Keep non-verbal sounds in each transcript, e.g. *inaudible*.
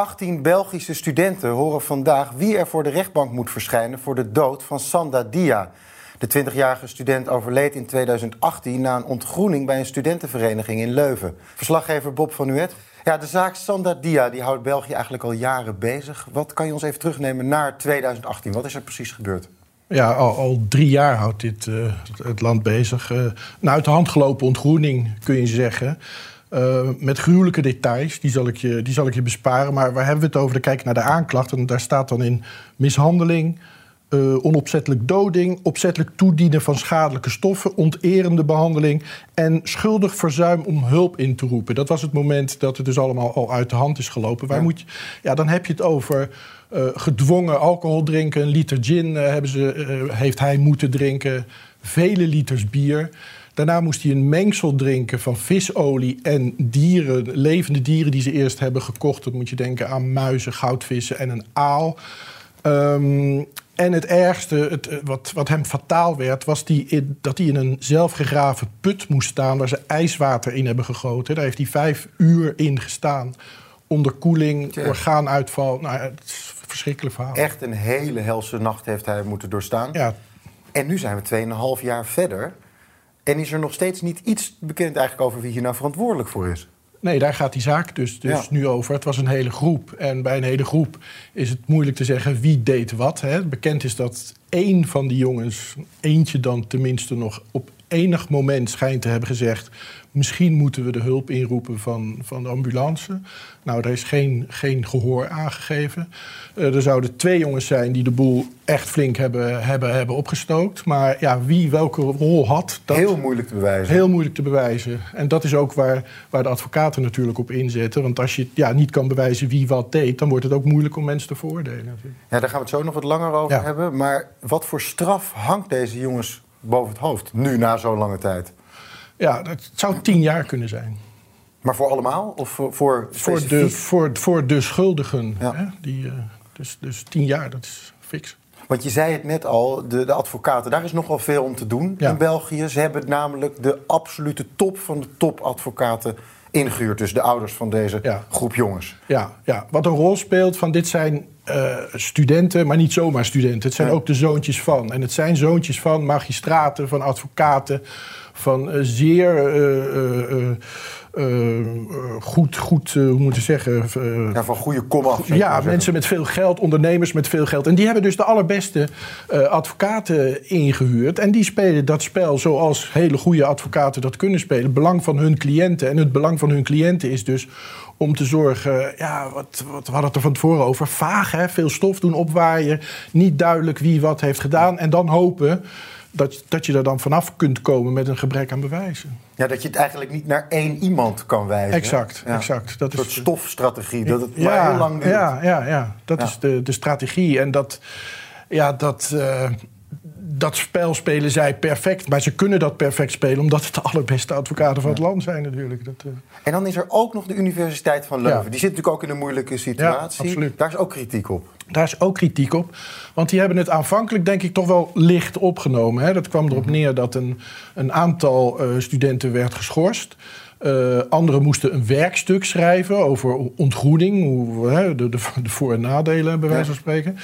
18 Belgische studenten horen vandaag wie er voor de rechtbank moet verschijnen voor de dood van Sanda Dia. De 20-jarige student overleed in 2018 na een ontgroening bij een studentenvereniging in Leuven. Verslaggever Bob van Nuet. Ja, de zaak Sanda Dia die houdt België eigenlijk al jaren bezig. Wat kan je ons even terugnemen naar 2018? Wat is er precies gebeurd? Ja, al, al drie jaar houdt dit uh, het land bezig. Uh, uit de hand gelopen ontgroening, kun je zeggen. Uh, met gruwelijke details, die zal, ik je, die zal ik je besparen. Maar waar hebben we het over? Dan kijk naar de aanklacht en daar staat dan in mishandeling... Uh, onopzettelijk doding, opzettelijk toedienen van schadelijke stoffen, onterende behandeling en schuldig verzuim om hulp in te roepen. Dat was het moment dat het dus allemaal al uit de hand is gelopen. Waar moet je, ja, dan heb je het over uh, gedwongen alcohol drinken, een liter gin hebben ze, heeft hij moeten drinken, vele liters bier. Daarna moest hij een mengsel drinken van visolie en dieren, levende dieren die ze eerst hebben gekocht. Dan moet je denken aan muizen, goudvissen en een aal. Um, en het ergste, het, wat, wat hem fataal werd, was die, dat hij in een zelfgegraven put moest staan waar ze ijswater in hebben gegoten. Daar heeft hij vijf uur in gestaan. Onderkoeling, Tja. orgaanuitval. Nou, het is een verschrikkelijk verhaal. Echt een hele helse nacht heeft hij moeten doorstaan. Ja. En nu zijn we 2,5 jaar verder. En is er nog steeds niet iets bekend eigenlijk over wie hier nou verantwoordelijk voor is? Nee, daar gaat die zaak dus, dus ja. nu over. Het was een hele groep. En bij een hele groep is het moeilijk te zeggen wie deed wat. Hè. Bekend is dat één van die jongens, eentje dan tenminste nog op enig moment schijnt te hebben gezegd... misschien moeten we de hulp inroepen van, van de ambulance. Nou, daar is geen, geen gehoor aangegeven. Uh, er zouden twee jongens zijn die de boel echt flink hebben, hebben, hebben opgestookt. Maar ja, wie welke rol had... Dat heel moeilijk te bewijzen. Heel moeilijk te bewijzen. En dat is ook waar, waar de advocaten natuurlijk op inzetten. Want als je ja, niet kan bewijzen wie wat deed... dan wordt het ook moeilijk om mensen te veroordelen. Ja, daar gaan we het zo nog wat langer over ja. hebben. Maar wat voor straf hangt deze jongens boven het hoofd, nu na zo'n lange tijd? Ja, het zou tien jaar kunnen zijn. Maar voor allemaal? Of voor, voor, voor, de, voor, voor de schuldigen. Ja. Hè? Die, uh, dus, dus tien jaar, dat is fix. Want je zei het net al, de, de advocaten, daar is nogal veel om te doen ja. in België. Ze hebben namelijk de absolute top van de topadvocaten ingehuurd. Dus de ouders van deze ja. groep jongens. Ja, ja, wat een rol speelt van dit zijn uh, studenten, maar niet zomaar studenten. Het zijn ja. ook de zoontjes van. En het zijn zoontjes van magistraten, van advocaten, van uh, zeer uh, goed, goed hoe moet je zeggen... ja, van goede komaf. Ja, mensen met veel geld, ondernemers met veel geld. En die hebben dus de allerbeste advocaten ingehuurd. En die spelen dat spel zoals hele goede advocaten dat kunnen spelen. Het belang van hun cliënten. En het belang van hun cliënten is dus om te zorgen, ja, wat, wat we hadden het er van tevoren over, vaag, hè? veel stof doen opwaaien, niet duidelijk wie wat heeft gedaan en dan hopen dat, dat je er dan vanaf kunt komen met een gebrek aan bewijzen. Ja, dat je het eigenlijk niet naar één iemand kan wijzen. Exact, ja. exact. Dat een soort is stofstrategie, dat het ja, maar heel lang duurt. Ja, ja, ja. dat ja. is de, de strategie. En dat, ja, dat, uh, dat spel spelen zij perfect. Maar ze kunnen dat perfect spelen omdat het de allerbeste advocaten van het land zijn natuurlijk. Dat, uh... En dan is er ook nog de Universiteit van Leuven. Ja. Die zit natuurlijk ook in een moeilijke situatie. Ja, absoluut. Daar is ook kritiek op. Daar is ook kritiek op. Want die hebben het aanvankelijk denk ik toch wel licht opgenomen. Hè. Dat kwam erop neer dat een, een aantal uh, studenten werd geschorst. Uh, anderen moesten een werkstuk schrijven over ontgroening, hoe, hè, de, de, de, voor- en nadelen, bij wijze van spreken.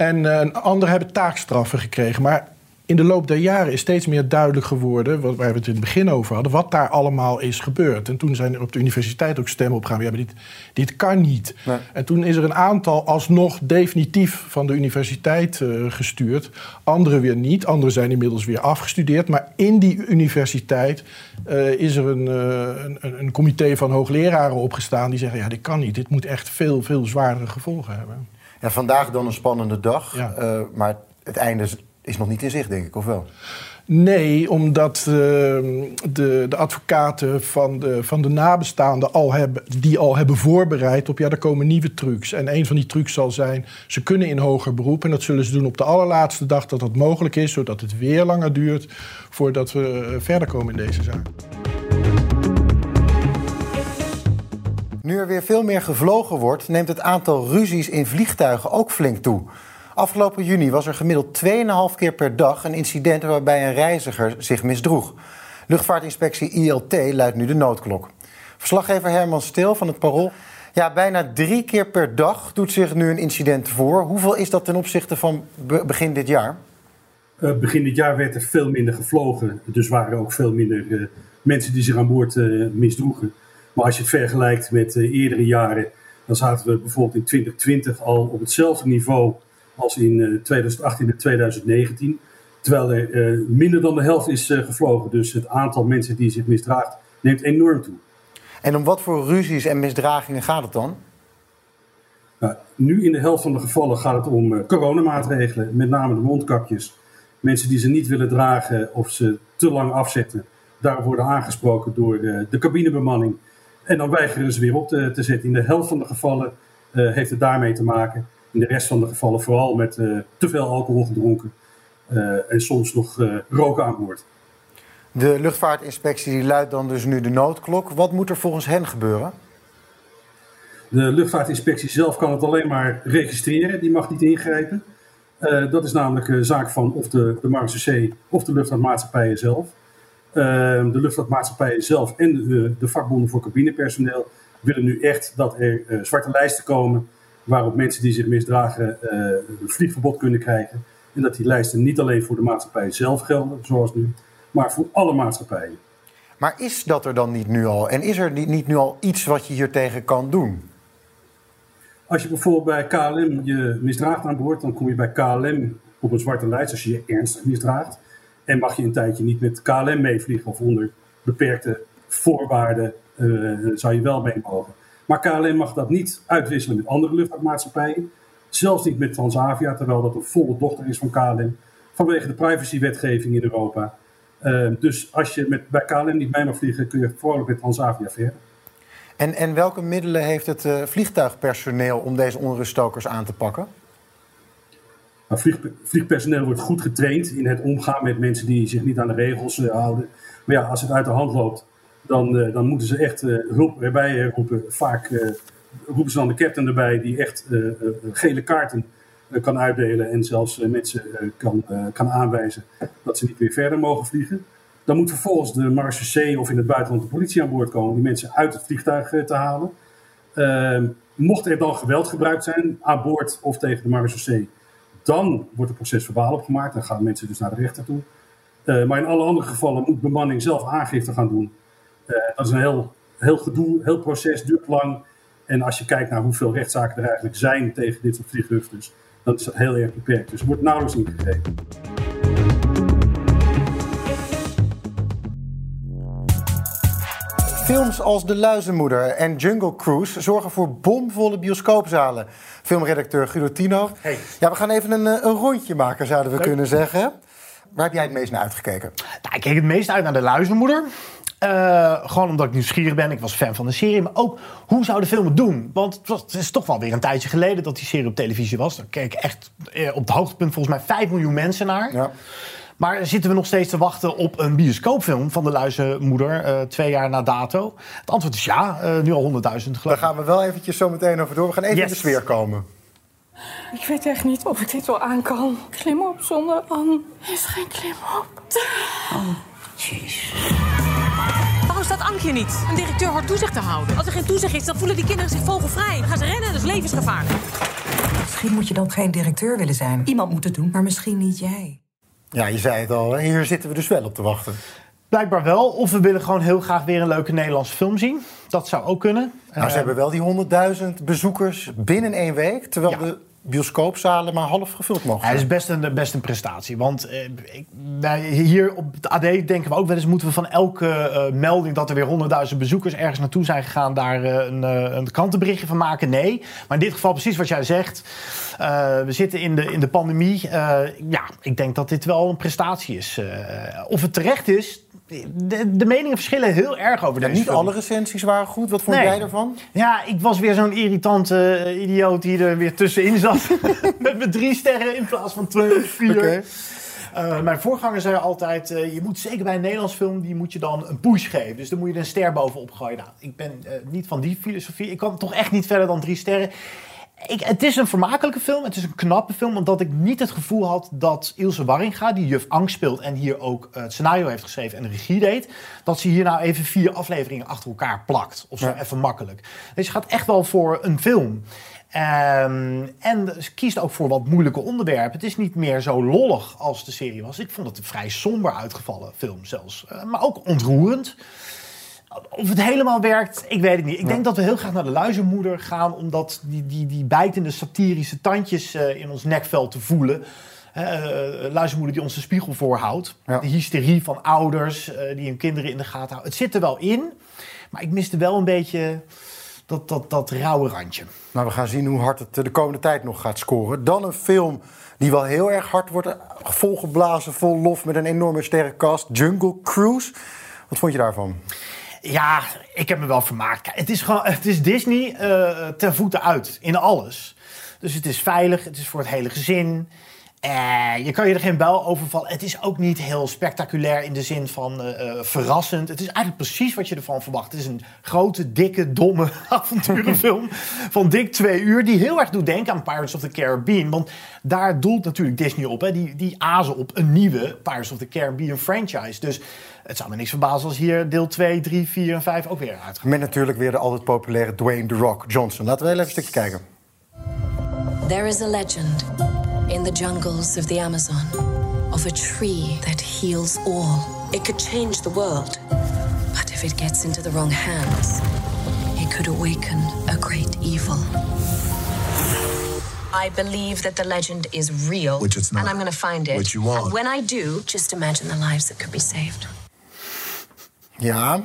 En uh, anderen hebben taakstraffen gekregen. Maar in de loop der jaren is steeds meer duidelijk geworden, waar we het in het begin over hadden, wat daar allemaal is gebeurd. En toen zijn er op de universiteit ook stemmen opgegaan. Ja, maar dit, dit kan niet. Nee. En toen is er een aantal alsnog definitief van de universiteit uh, gestuurd. Anderen weer niet. Anderen zijn inmiddels weer afgestudeerd. Maar in die universiteit uh, is er een, uh, een, een comité van hoogleraren opgestaan die zeggen: ja, dit kan niet. Dit moet echt veel, veel zwaardere gevolgen hebben. Ja, vandaag dan een spannende dag. Ja. maar het einde is is nog niet in zicht, denk ik, of wel? Nee, omdat uh, de, de advocaten van de, van de nabestaanden al hebben, die al hebben voorbereid op ja, er komen nieuwe trucs. En een van die trucs zal zijn, ze kunnen in hoger beroep. En dat zullen ze doen op de allerlaatste dag dat dat mogelijk is, zodat het weer langer duurt voordat we uh, verder komen in deze zaak. Nu er weer veel meer gevlogen wordt, neemt het aantal ruzies in vliegtuigen ook flink toe. Afgelopen juni was er gemiddeld 2,5 keer per dag een incident waarbij een reiziger zich misdroeg. Luchtvaartinspectie ILT luidt nu de noodklok. Verslaggever Herman Stil van het Parool. Ja, bijna drie keer per dag doet zich nu een incident voor. Hoeveel is dat ten opzichte van begin dit jaar? Uh, begin dit jaar werd er veel minder gevlogen. Dus waren er ook veel minder uh, mensen die zich aan boord uh, misdroegen. Maar als je het vergelijkt met eerdere jaren, dan zaten we bijvoorbeeld in 2020 al op hetzelfde niveau als in 2018 en 2019. Terwijl er minder dan de helft is gevlogen. Dus het aantal mensen die zich misdraagt neemt enorm toe. En om wat voor ruzies en misdragingen gaat het dan? Nou, nu in de helft van de gevallen gaat het om coronamaatregelen, met name de mondkapjes. Mensen die ze niet willen dragen of ze te lang afzetten, daar worden aangesproken door de cabinebemanning. En dan weigeren ze weer op te, te, zetten. In de helft van de gevallen uh, heeft het daarmee te maken. In de rest van de gevallen vooral met te veel alcohol gedronken en soms nog roken aan boord. De luchtvaartinspectie luidt dan dus nu de noodklok. Wat moet er volgens hen gebeuren? De luchtvaartinspectie zelf kan het alleen maar registreren, die mag niet ingrijpen. Dat is namelijk een zaak van of de, de marechaussee of de luchtvaartmaatschappijen zelf. Uh, de luchtvaartmaatschappijen zelf en de, de, vakbonden voor cabinepersoneel willen nu echt dat er uh, zwarte lijsten komen waarop mensen die zich misdragen een vliegverbod kunnen krijgen. En dat die lijsten niet alleen voor de maatschappij zelf gelden, zoals nu, maar voor alle maatschappijen. Maar is dat er dan niet nu al? En is er niet nu al iets wat je hier tegen kan doen? Als je bijvoorbeeld bij KLM je misdraagt aan boord, dan kom je bij KLM op een zwarte lijst als je je ernstig misdraagt. En mag je een tijdje niet met KLM meevliegen of onder beperkte voorwaarden uh, zou je wel mee mogen. Maar KLM mag dat niet uitwisselen met andere luchtvaartmaatschappijen. Zelfs niet met Transavia, terwijl dat een volle dochter is van KLM. Vanwege de privacywetgeving in Europa. Uh, dus als je met, bij KLM niet mee mag vliegen, kun je vrolijk met Transavia verder. En, en welke middelen heeft het uh, vliegtuigpersoneel om deze onruststokers aan te pakken? Vlieg, vliegpersoneel wordt goed getraind in het omgaan met mensen die zich niet aan de regels uh, houden. Maar ja, als het uit de hand loopt, dan, uh, dan moeten ze echt hulp erbij roepen. Vaak roepen ze dan de captain erbij die echt gele kaarten kan uitdelen en zelfs mensen kan, kan aanwijzen dat ze niet meer verder mogen vliegen. Dan moet vervolgens de marechaussee of in het buitenland de politie aan boord komen om die mensen uit het vliegtuig te halen. Uh, mocht er dan geweld gebruikt zijn aan boord of tegen de marechaussee, dan wordt het proces verbaal opgemaakt. Dan gaan mensen dus naar de rechter toe. Uh, maar in alle andere gevallen moet bemanning zelf aangifte gaan doen. Uh, dat is een heel, heel gedoe, heel proces, duurt lang. En als je kijkt naar hoeveel rechtszaken er eigenlijk zijn tegen dit soort vliegtuigen, dan is dat heel erg beperkt. Dus er wordt nauwelijks ingegrepen. Films als De Luizenmoeder en Jungle Cruise zorgen voor bomvolle bioscoopzalen. Filmredacteur Guido Tino. Hey. Ja, we gaan even een, een rondje maken, zouden we Leuk. kunnen zeggen. Waar heb jij het meest naar uitgekeken? Nou, ik keek het meest uit naar De Luizenmoeder. Uh, gewoon omdat ik nieuwsgierig ben. Ik was fan van de serie. Maar ook, hoe zou de film het doen? Want het, was, het is toch wel weer een tijdje geleden dat die serie op televisie was. Daar keken echt eh, op het hoogtepunt volgens mij 5 miljoen mensen naar. Ja. Maar zitten we nog steeds te wachten op een bioscoopfilm van de Luizenmoeder, uh, twee jaar na dato? Het antwoord is ja, uh, nu al 100.000 geloof Daar gaan we wel eventjes zo meteen over door. We gaan even yes. in de sfeer komen. Ik weet echt niet of ik dit wel aan kan. Klim op zonder Anne. Is geen klim op. Oh, jeez. Waarom staat Ankje niet? Een directeur hoort toezicht te houden. Als er geen toezicht is, dan voelen die kinderen zich vogelvrij. Dan gaan ze rennen, dat is levensgevaarlijk. Misschien moet je dan geen directeur willen zijn. Iemand moet het doen, maar misschien niet jij. Ja, je zei het al, hier zitten we dus wel op te wachten. Blijkbaar wel. Of we willen gewoon heel graag weer een leuke Nederlandse film zien. Dat zou ook kunnen. Nou, ze uh, hebben wel die 100.000 bezoekers binnen één week. Terwijl ja. de bioscoopzalen maar half gevuld mogen Hij zijn. is best een, best een prestatie. Want eh, ik, wij hier op het AD denken we ook wel eens... moeten we van elke eh, melding dat er weer honderdduizend bezoekers ergens naartoe zijn gegaan... daar eh, een, eh, een krantenberichtje van maken? Nee. Maar in dit geval precies wat jij zegt. Eh, we zitten in de, in de pandemie. Eh, ja, ik denk dat dit wel een prestatie is. Eh, of het terecht is... De, de meningen verschillen heel erg over Ja, deze niet film. alle recensies waren goed. Wat vond Nee. jij ervan? Ja, ik was weer zo'n irritante eh, idioot die er weer tussenin zat. *laughs* Met mijn drie sterren in plaats van twee of vier. Eh, mijn voorganger zei altijd, eh, je moet zeker bij een Nederlands film, die moet je dan een push geven. Dus dan moet je er een ster bovenop gooien. Nou, ik ben niet van die filosofie. Ik kwam toch echt niet verder dan drie sterren. Ik, het is een vermakelijke film, het is een knappe film, omdat ik niet het gevoel had dat Ilse Warringa, die juf Angst speelt en hier ook eh, het scenario heeft geschreven en de regie deed, dat ze hier nou even vier afleveringen achter elkaar plakt. Of zo Ja. even makkelijk. Dus ze gaat echt wel voor een film. Ehm, en ze kiest ook voor wat moeilijke onderwerpen. Het is niet meer zo lollig als de serie was. Ik vond het een vrij somber uitgevallen film zelfs. Eh, maar ook ontroerend. Of het helemaal werkt, ik weet het niet. Ik denk dat we heel graag naar de luizenmoeder gaan... omdat die, die, die bijtende satirische tandjes eh, in ons nekvel te voelen... Eh, luizenmoeder die ons de spiegel voorhoudt. Ja. De hysterie van ouders die hun kinderen in de gaten houden. Het zit er wel in, maar ik miste wel een beetje dat, dat, dat rauwe randje. Nou, we gaan zien hoe hard het de komende tijd nog gaat scoren. Dan een film die wel heel erg hard wordt volgeblazen, vol lof... met een enorme sterrenkast, Jungle Cruise. Wat vond je daarvan? Ja, ik heb me wel vermaakt. Het is, gewoon, het is Disney eh ten voeten uit in alles. Dus het is veilig, het is voor het hele gezin. Eh, je kan je er geen bel over vallen. Het is ook niet heel spectaculair in de zin van eh, eh, verrassend. Het is eigenlijk precies wat je ervan verwacht. Het is een grote, dikke, domme *laughs* avonturenfilm van dik twee uur... die heel erg doet denken aan Pirates of the Caribbean. Want daar doelt natuurlijk Disney op. Hè. Die, die azen op een nieuwe Pirates of the Caribbean franchise. Dus het zou me niks verbazen als hier deel 2, 3, 4 en 5 ook weer uitgaan. Met natuurlijk weer de altijd populaire Dwayne The Rock Johnson. Laten we heel even een stukje kijken. There is a legend in the jungles of the Amazon of a tree that heals all. It could change the world. But if it gets into the wrong hands, it could awaken a great evil. I believe that the legend is real. Which it's not. And I'm going to find it. Which you won't. And when I do, just imagine the lives that could be saved. Ja,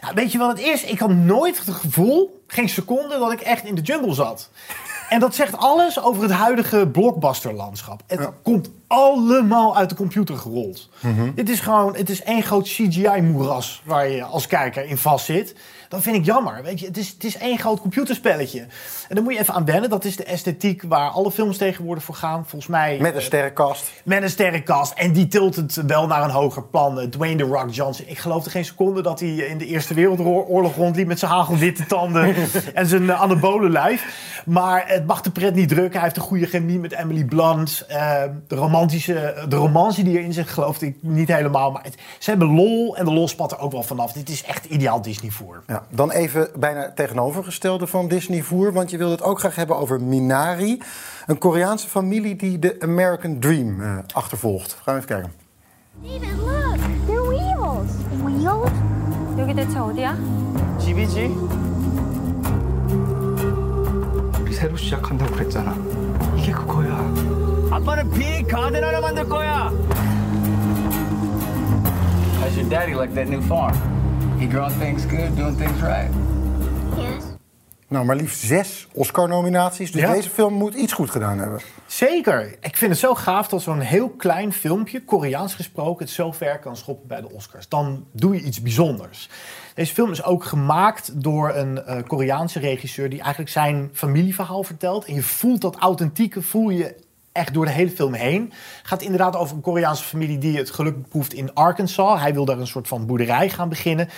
Ja, weet je wat het is? Ik had nooit het gevoel, geen seconde, dat ik echt in de jungle zat. En dat zegt alles over het huidige blockbuster-landschap. Het komt allemaal uit de computer gerold. Dit is gewoon, het is één groot CGI-moeras waar je als kijker in vast zit. Dat vind ik jammer. Weet je, het is, het is één groot computerspelletje. En daar moet je even aan wennen. Dat is de esthetiek waar alle films tegenwoordig voor gaan. Volgens mij. met een sterrenkast. Met een sterrenkast. En die tilt het wel naar een hoger plan. Eh, Dwayne The Rock Johnson. Ik geloofde geen seconde dat hij in de Eerste Wereldoorlog rondliep... met zijn hagelwitte tanden *laughs* en zijn anabole lijf. Maar het mag de pret niet drukken. Hij heeft een goede chemie met Emily Blunt. Eh, de, romantische, de romantie die erin zit geloofde ik niet helemaal. Maar het- ze hebben lol en de lol spat er ook wel vanaf. Dit is echt ideaal Disney voor. Ja, dan even bijna tegenovergestelde van Disney voer. Want je wilde het ook graag hebben over Minari. Een Koreaanse familie die de American Dream eh, achtervolgt. Gaan we even kijken. David, look! They're wheels! Wheels? 여기 대체 어디야? 집이지. 우리 새로 시작한다고 그랬잖아. 이게 그거야. 아빠는 빅 가든 하나 만들 거야. How's your daddy like that new farm? He growing things good, doing things right? Yes. Nou, maar liefst zes Oscar-nominaties. Dus Ja. deze film moet iets goed gedaan hebben. Zeker. Ik vind het zo gaaf dat zo'n heel klein filmpje, Koreaans gesproken, het zo ver kan schoppen bij de Oscars. Dan doe je iets bijzonders. Deze film is ook gemaakt door een eh, Koreaanse regisseur die eigenlijk zijn familieverhaal vertelt. En je voelt dat authentieke, voel je echt door de hele film heen. gaat inderdaad over een Koreaanse familie die het geluk beproeft in Arkansas. Hij wil daar een soort van boerderij gaan beginnen.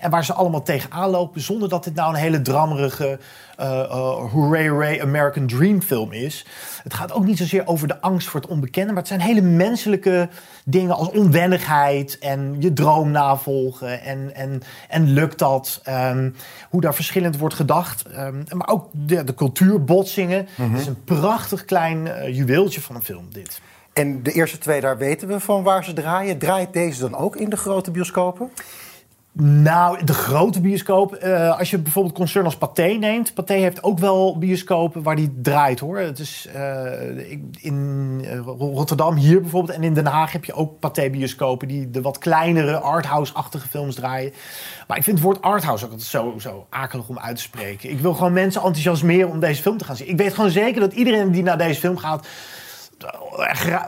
En waar ze allemaal tegenaan lopen zonder dat dit nou een hele drammerige eh, hooray hooray American Dream film is. Het gaat ook niet zozeer over de angst voor het onbekende, maar het zijn hele menselijke dingen als onwennigheid en je droom navolgen en, en, en lukt dat? Ehm, hoe daar verschillend wordt gedacht. Ehm, maar ook de, de cultuurbotsingen. Mhm. Het is een prachtig klein eh, van een film, dit. En de eerste twee, daar weten we van waar ze draaien. Draait deze dan ook in de grote bioscopen? Nou, de grote bioscoop. eh, als je bijvoorbeeld concern als Pathé neemt. Pathé heeft ook wel bioscopen waar die draait hoor. Het is eh, in eh, Rotterdam hier bijvoorbeeld en in Den Haag heb je ook Pathé bioscopen die de wat kleinere arthouse-achtige films draaien. Maar ik vind het woord arthouse ook altijd zo, zo akelig om uit te spreken. Ik wil gewoon mensen enthousiasmeren om deze film te gaan zien. Ik weet gewoon zeker dat iedereen die naar deze film gaat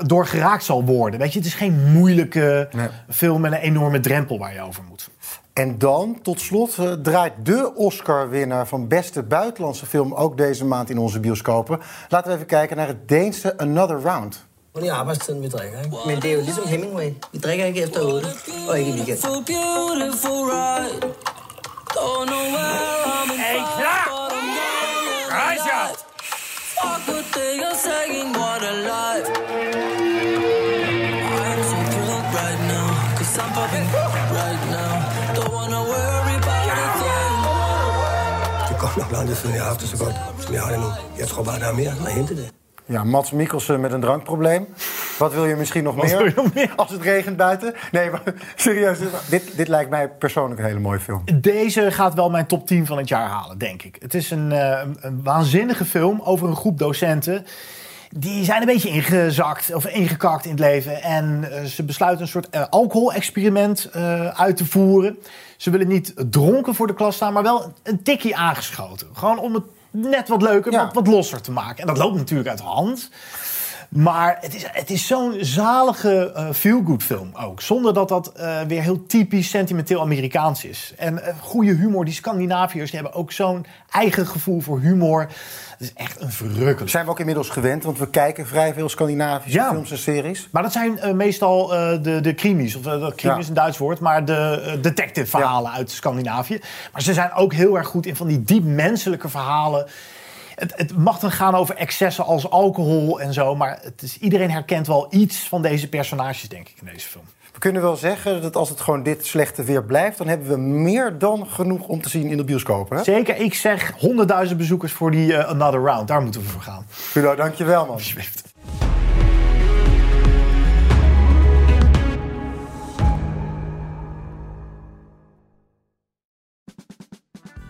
door geraakt zal worden. Weet je, het is geen moeilijke film met een enorme drempel waar je over moet. En dan, tot slot, eh, draait de Oscar-winnaar van beste buitenlandse film ook deze maand in onze bioscopen. Laten we even kijken naar het Deense Another Round. Det er arbejdstiden, vi drikker, ikke? Men det er jo ligesom Hemingway. Vi drikker ikke efter 8, og ikke i weekend. Hey, klaar! What a life. I'm so thrilled right now, cause I'm popping right now. Don't wanna worry about a thing. Det er godt nok lang tid siden, jeg har haft det så godt, som jeg har det nu. Jeg tror bare, der er mere at hente det. Ja, Mats Mikkelsen met een drankprobleem. Wat wil je misschien nog meer? wil je nog meer? Als het regent buiten? Nee, maar *laughs* serieus, dit, dit lijkt mij persoonlijk een hele mooie film. Deze gaat wel mijn top 10 van het jaar halen, denk ik. Het is een, eh, een, een waanzinnige film over een groep docenten. Die zijn een beetje ingezakt of ingekakt in het leven. En eh, ze besluiten een soort eh, alcohol-experiment eh, uit te voeren. Ze willen niet dronken voor de klas staan, maar wel een tikkie aangeschoten. Gewoon om het net wat leuker, wat, wat losser te maken. En dat loopt natuurlijk uit de hand. Maar het is, het is zo'n zalige eh, feel-good film ook. Zonder dat dat eh, weer heel typisch sentimenteel Amerikaans is. En eh, goede humor. Die Scandinaviërs die hebben ook zo'n eigen gevoel voor humor. Het is echt een verrukkelijk. Zijn we ook inmiddels gewend, want we kijken vrij veel Scandinavische Ja. films en series. Maar dat zijn meestal de, de krimis. Of uh, de crime Ja. is een Duits woord, maar de detective verhalen uit Scandinavië. Maar ze zijn ook heel erg goed in van die diep menselijke verhalen. Het, het mag dan gaan over excessen als alcohol en zo. Maar het is, iedereen herkent wel iets van deze personages, denk ik, in deze film. We kunnen wel zeggen dat als het gewoon dit slechte weer blijft... dan hebben we meer dan genoeg om te zien in de bioscoop. Hè? Zeker, ik zeg 100.000 bezoekers voor die eh, Another Round. Daar moeten we voor gaan. Guido, dankjewel man. Alsjeblieft.